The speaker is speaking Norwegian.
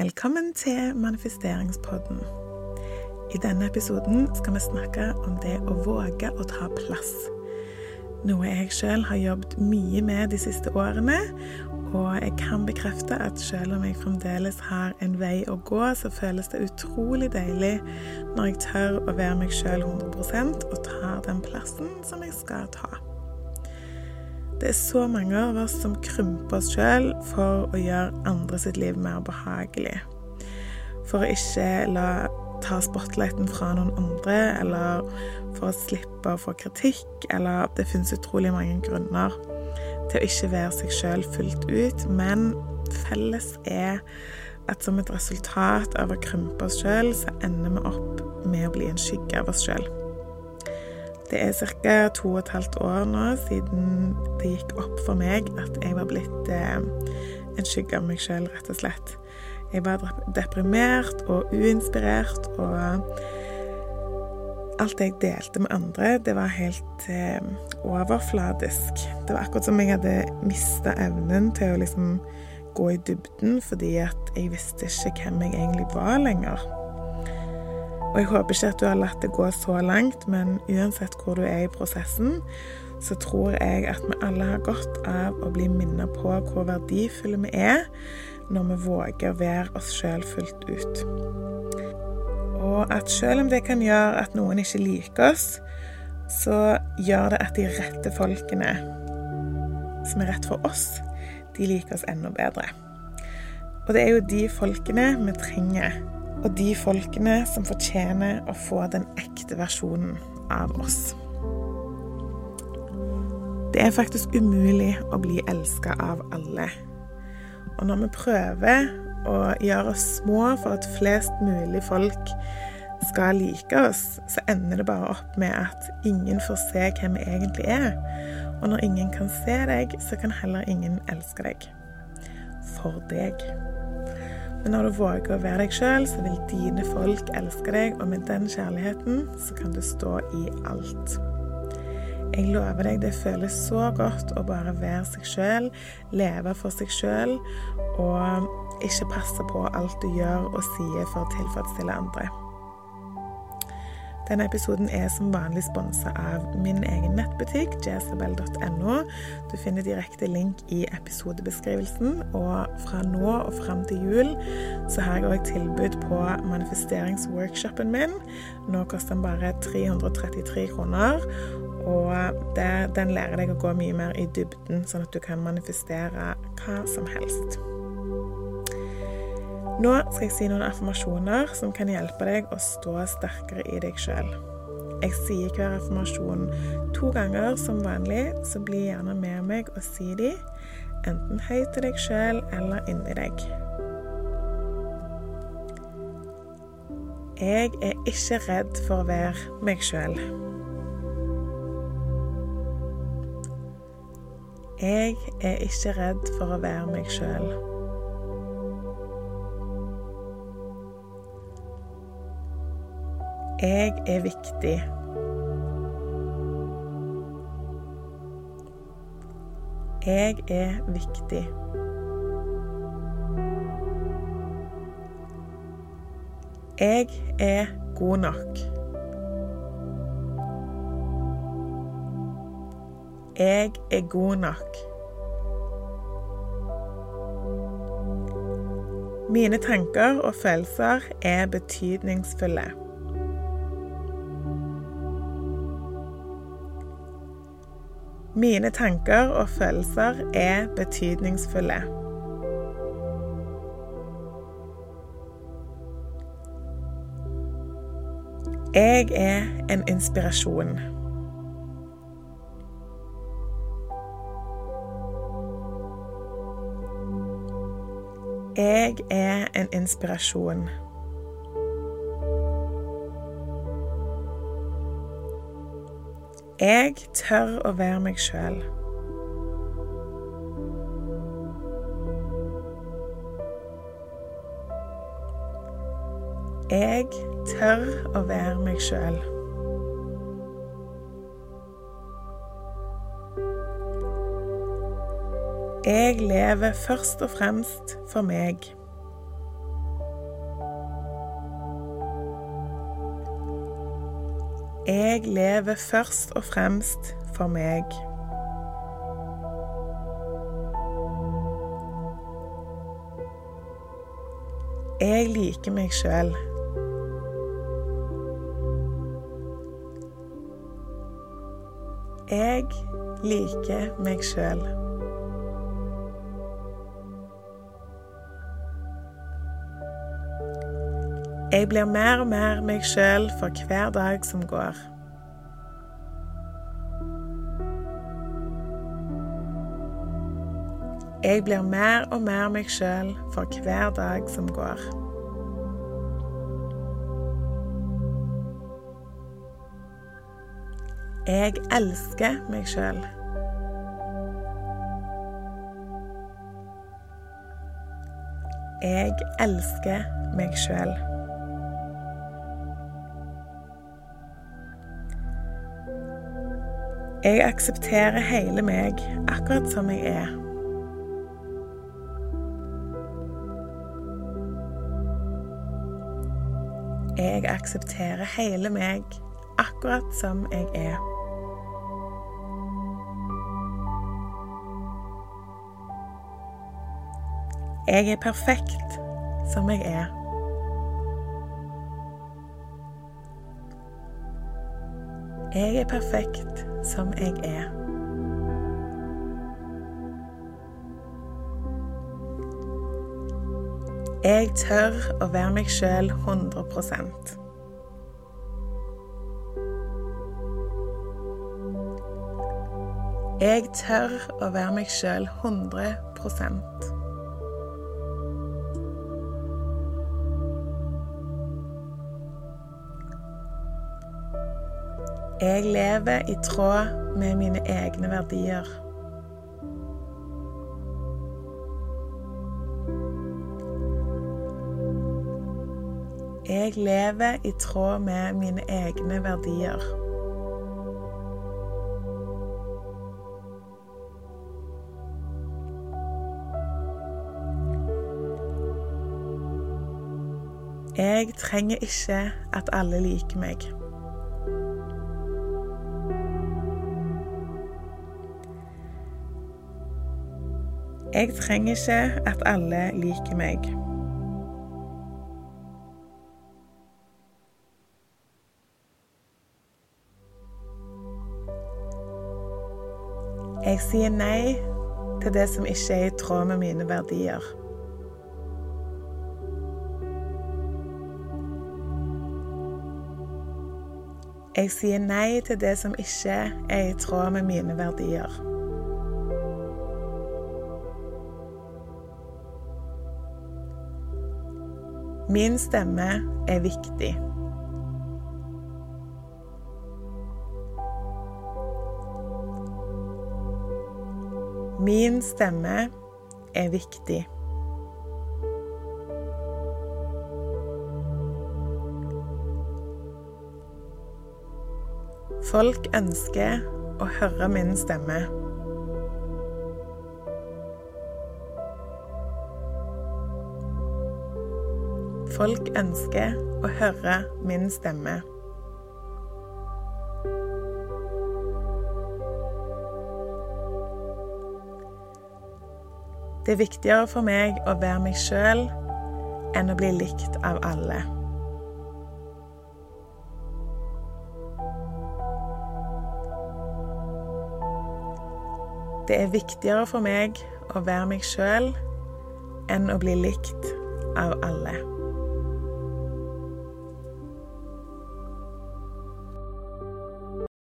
Velkommen til manifesteringspodden. I denne episoden skal vi snakke om det å våge å ta plass. Noe jeg sjøl har jobbet mye med de siste årene. Og jeg kan bekrefte at selv om jeg fremdeles har en vei å gå, så føles det utrolig deilig når jeg tør å være meg sjøl 100% og tar den plassen som jeg skal ta. Det er så mange av oss som krymper oss sjøl for å gjøre andre sitt liv mer behagelig. For å ikke la ta spotlighten fra noen andre, eller for å slippe å få kritikk, eller Det finnes utrolig mange grunner til å ikke være seg sjøl fullt ut, men felles er at som et resultat av å krympe oss sjøl, så ender vi opp med å bli en skygge av oss sjøl. Det er ca. to og et halvt år nå siden det gikk opp for meg at jeg var blitt eh, en skygge av meg sjøl, rett og slett. Jeg var deprimert og uinspirert, og alt jeg delte med andre, det var helt eh, overfladisk. Det var akkurat som jeg hadde mista evnen til å liksom gå i dybden, fordi at jeg visste ikke hvem jeg egentlig var lenger. Og jeg håper ikke at du har latt det gå så langt, men uansett hvor du er i prosessen, så tror jeg at vi alle har godt av å bli minnet på hvor verdifulle vi er når vi våger å være oss sjøl fullt ut. Og at selv om det kan gjøre at noen ikke liker oss, så gjør det at de rette folkene som er rett for oss, de liker oss enda bedre. Og det er jo de folkene vi trenger og de folkene som fortjener å få den ekte versjonen av oss. Det er faktisk umulig å bli elska av alle. Og når vi prøver å gjøre oss små for at flest mulig folk skal like oss, så ender det bare opp med at ingen får se hvem vi egentlig er. Og når ingen kan se deg, så kan heller ingen elske deg. For deg. Men når du våger å være deg sjøl, så vil dine folk elske deg, og med den kjærligheten så kan du stå i alt. Jeg lover deg, det føles så godt å bare være seg sjøl, leve for seg sjøl, og ikke passe på alt du gjør og sier for å tilfredsstille andre. Denne episoden er som vanlig sponsa av min egen nettbutikk, jsabel.no. Du finner direkte link i episodebeskrivelsen. Og fra nå og fram til jul så har jeg òg tilbud på manifesteringsworkshopen min. Nå koster den bare 333 kroner. Og det, den lærer deg å gå mye mer i dybden, sånn at du kan manifestere hva som helst. Nå skal jeg si noen affirmasjoner som kan hjelpe deg å stå sterkere i deg sjøl. Jeg sier hver affirmasjon to ganger som vanlig, så bli gjerne med meg og si de, enten høyt til deg sjøl eller inni deg. Jeg er ikke redd for å være meg sjøl. Jeg er ikke redd for å være meg sjøl. Jeg er viktig. Jeg er viktig. Jeg er god nok. Jeg er god nok. Mine tanker og følelser er betydningsfulle. Mine tanker og følelser er betydningsfulle. Jeg er en inspirasjon. Jeg er en inspirasjon. Jeg tør å være meg sjøl. Jeg tør å være meg sjøl. Jeg lever først og fremst for meg. Jeg lever først og fremst for meg. Jeg liker meg sjøl. Jeg liker meg sjøl. Jeg blir mer og mer meg sjøl for hver dag som går. Jeg blir mer og mer meg sjøl for hver dag som går. Jeg elsker meg sjøl. Jeg elsker meg sjøl. Jeg aksepterer hele meg akkurat som jeg er. Jeg aksepterer hele meg akkurat som jeg er. Jeg er perfekt som jeg er. Jeg er perfekt som jeg er. Jeg tør å være meg sjøl 100 Jeg tør å være meg sjøl 100 Jeg lever i tråd med mine egne verdier. Jeg lever i tråd med mine egne verdier. Jeg trenger ikke at alle liker meg. Jeg trenger ikke at alle liker meg. Jeg sier nei til det som ikke er i tråd med mine verdier. Jeg sier nei til det som ikke er i tråd med mine verdier. Min stemme er viktig. Min stemme er viktig. Folk ønsker å høre min stemme. Folk ønsker å høre min stemme. Det er viktigere for meg å være meg sjøl enn å bli likt av alle. Det er viktigere for meg å være meg sjøl enn å bli likt av alle.